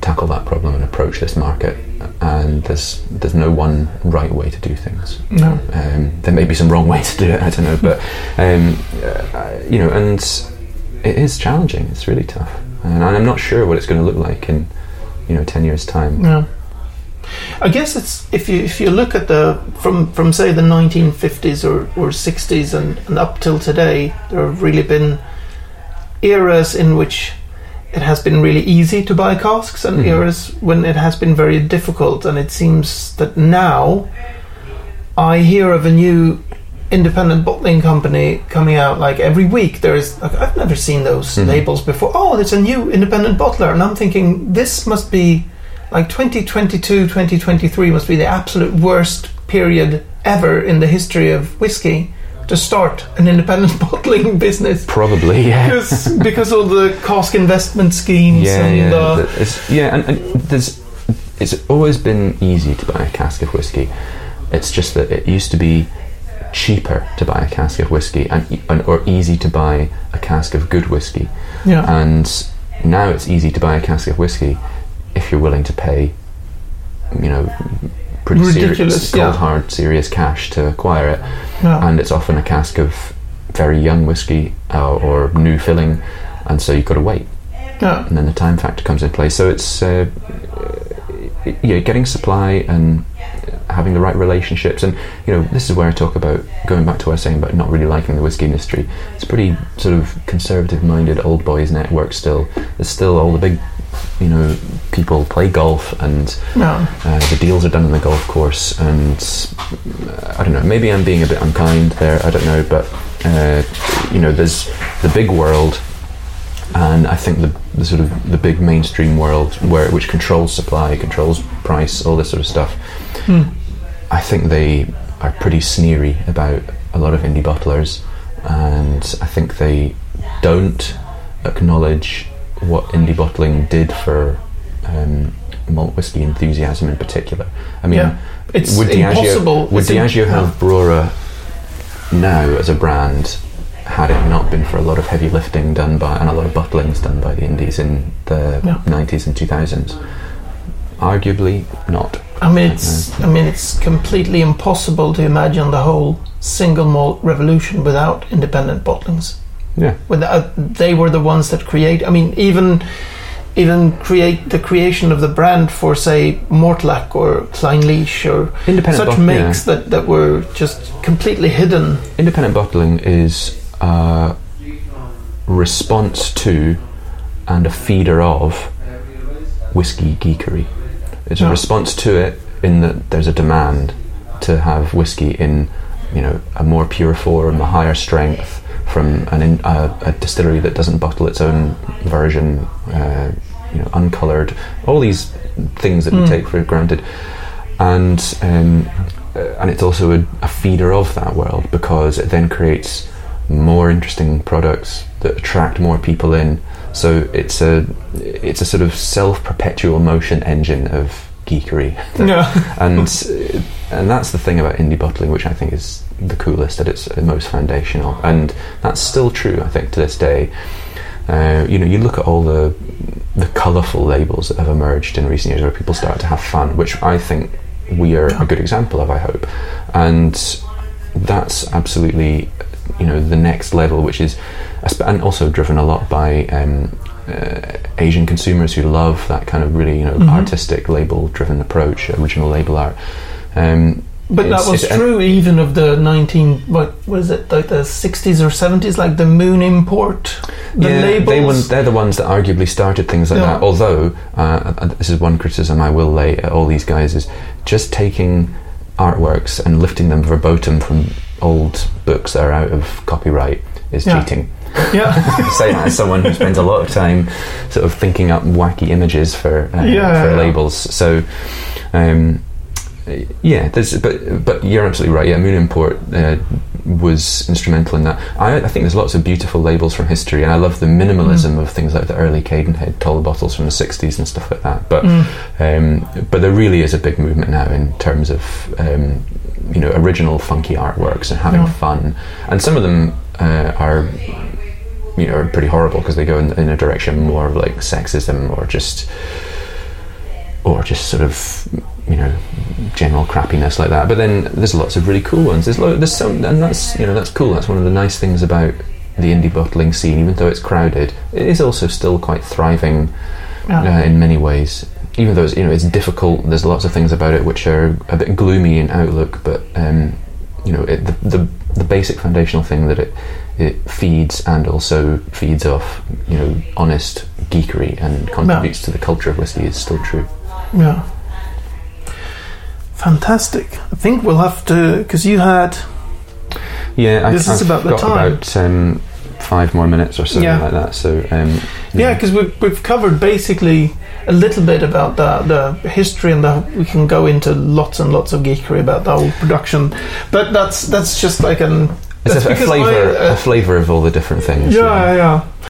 tackle that problem and approach this market. And there's there's no one right way to do things. No. Um, there may be some wrong way to do it. I don't know, but um, uh, you know, and it is challenging. It's really tough, and I'm not sure what it's going to look like in you know ten years' time. Yeah. I guess it's if you if you look at the from from say the 1950s or, or 60s and, and up till today, there have really been eras in which it has been really easy to buy casks and Mhm. eras when it has been very difficult. And it seems that now I hear of a new independent bottling company coming out like every week. There is like, I've never seen those Mhm. labels before. Oh, there's a new independent bottler, and I'm thinking this must be like 2022, 2023 must be the absolute worst period ever in the history of whiskey to start an independent bottling business. Probably, yeah. Because, because all the cask investment schemes Yeah, and yeah, uh, it's, yeah, and, and there's it's always been easy to buy a cask of whiskey. It's just that it used to be cheaper to buy a cask of whiskey and, and or easy to buy a cask of good whiskey. yeah, And now it's easy to buy a cask of whiskey if you're willing to pay, you know, pretty serious, Ridiculous, cold yeah. hard, serious cash to acquire it. yeah. And it's often a cask of very young whiskey uh, or new filling, and so you've got to wait yeah. and then the time factor comes in play. So it's uh, uh, yeah, getting supply and having the right relationships, and you know this is where I talk about going back to what I was saying about not really liking the whiskey industry. It's pretty sort of conservative-minded old boys network still. There's still all the big, you know, people play golf and yeah. uh, the deals are done on the golf course, and uh, I don't know. Maybe I'm being a bit unkind there. I don't know, but uh, you know, there's the big world, and I think the, the sort of the big mainstream world, where which controls supply, controls price, all this sort of stuff. Hmm. I think they are pretty sneery about a lot of indie bottlers, and I think they don't acknowledge what indie bottling did for um, malt whiskey enthusiasm in particular. I mean, Yeah. It's would Diageo, impossible. would Diageo have Brora now as a brand had it not been for a lot of heavy lifting done by and a lot of bottlings done by the indies in the Yeah. 90s and 2000s? Arguably not. I mean, it's uh, I mean, it's completely impossible to imagine the whole single malt revolution without independent bottlings. Yeah. Without uh, they were the ones that create. I mean, even even create the creation of the brand for say Mortlach or Clynelish or Independent such bot- makes that that were just completely hidden. Independent bottling is a response to and a feeder of whiskey geekery. It's a Yeah. response to it in that there's a demand to have whiskey in, you know, a more pure form, a higher strength from an in, a, a distillery that doesn't bottle its own version, uh, you know, uncolored. All these things that we take for granted, and um, uh, and it's also a, a feeder of that world because it then creates more interesting products that attract more people in. So it's a it's a sort of self perpetual motion engine of geekery, Yeah. and and that's the thing about indie bottling, which I think is the coolest, at its most foundational, and that's still true. I think to this day. Uh, you know, you look at all the the colourful labels that have emerged in recent years, where people start to have fun, which I think we are a good example of. I hope, and that's absolutely you know the next level, which is and also driven a lot by um, uh, Asian consumers who love that kind of really you know artistic label driven approach, original label art. Um, But that was true even of the 19 what was it like the 60s or 70s like the moon import the yeah, labels they won, they're the ones that arguably started things like Yeah. that. Although, uh, uh, this is one criticism I will lay at all these guys is just taking artworks and lifting them verbatim from old books that are out of copyright is Yeah. cheating. yeah say that as someone who spends a lot of time sort of thinking up wacky images for uh, Yeah, for yeah. labels. So. Um, yeah, there's, but but you're absolutely right. Yeah, Moon Import uh, was instrumental in that. I, I think there's lots of beautiful labels from history, and I love the minimalism of things like the early Cadenhead tall bottles from the '60s and stuff like that. But um, but there really is a big movement now in terms of um, you know original funky artworks and having Yeah. fun, and some of them uh, are you know are pretty horrible because they go in, in a direction more of like sexism or just or just sort of you know general crappiness like that. But then there's lots of really cool ones. There's lo- there's some, and that's you know that's cool. That's one of the nice things about the indie bottling scene. Even though it's crowded, it is also still quite thriving uh, in many ways. Even though it's you know it's difficult. There's lots of things about it which are a bit gloomy in outlook, but um, you know it, the, the the basic foundational thing that it it feeds and also feeds off you know honest geekery and contributes to the culture of whiskey is still true. yeah fantastic i think we'll have to because you had Yeah, I, This is I've about the time. about um, five more minutes or something Yeah. like that. So um, yeah because we've, we've covered basically a little bit about the, the history and the, we can go into lots and lots of geekery about the whole production but that's that's just like an it's a, a flavour, I, uh, a flavour of all the different things. Yeah, yeah.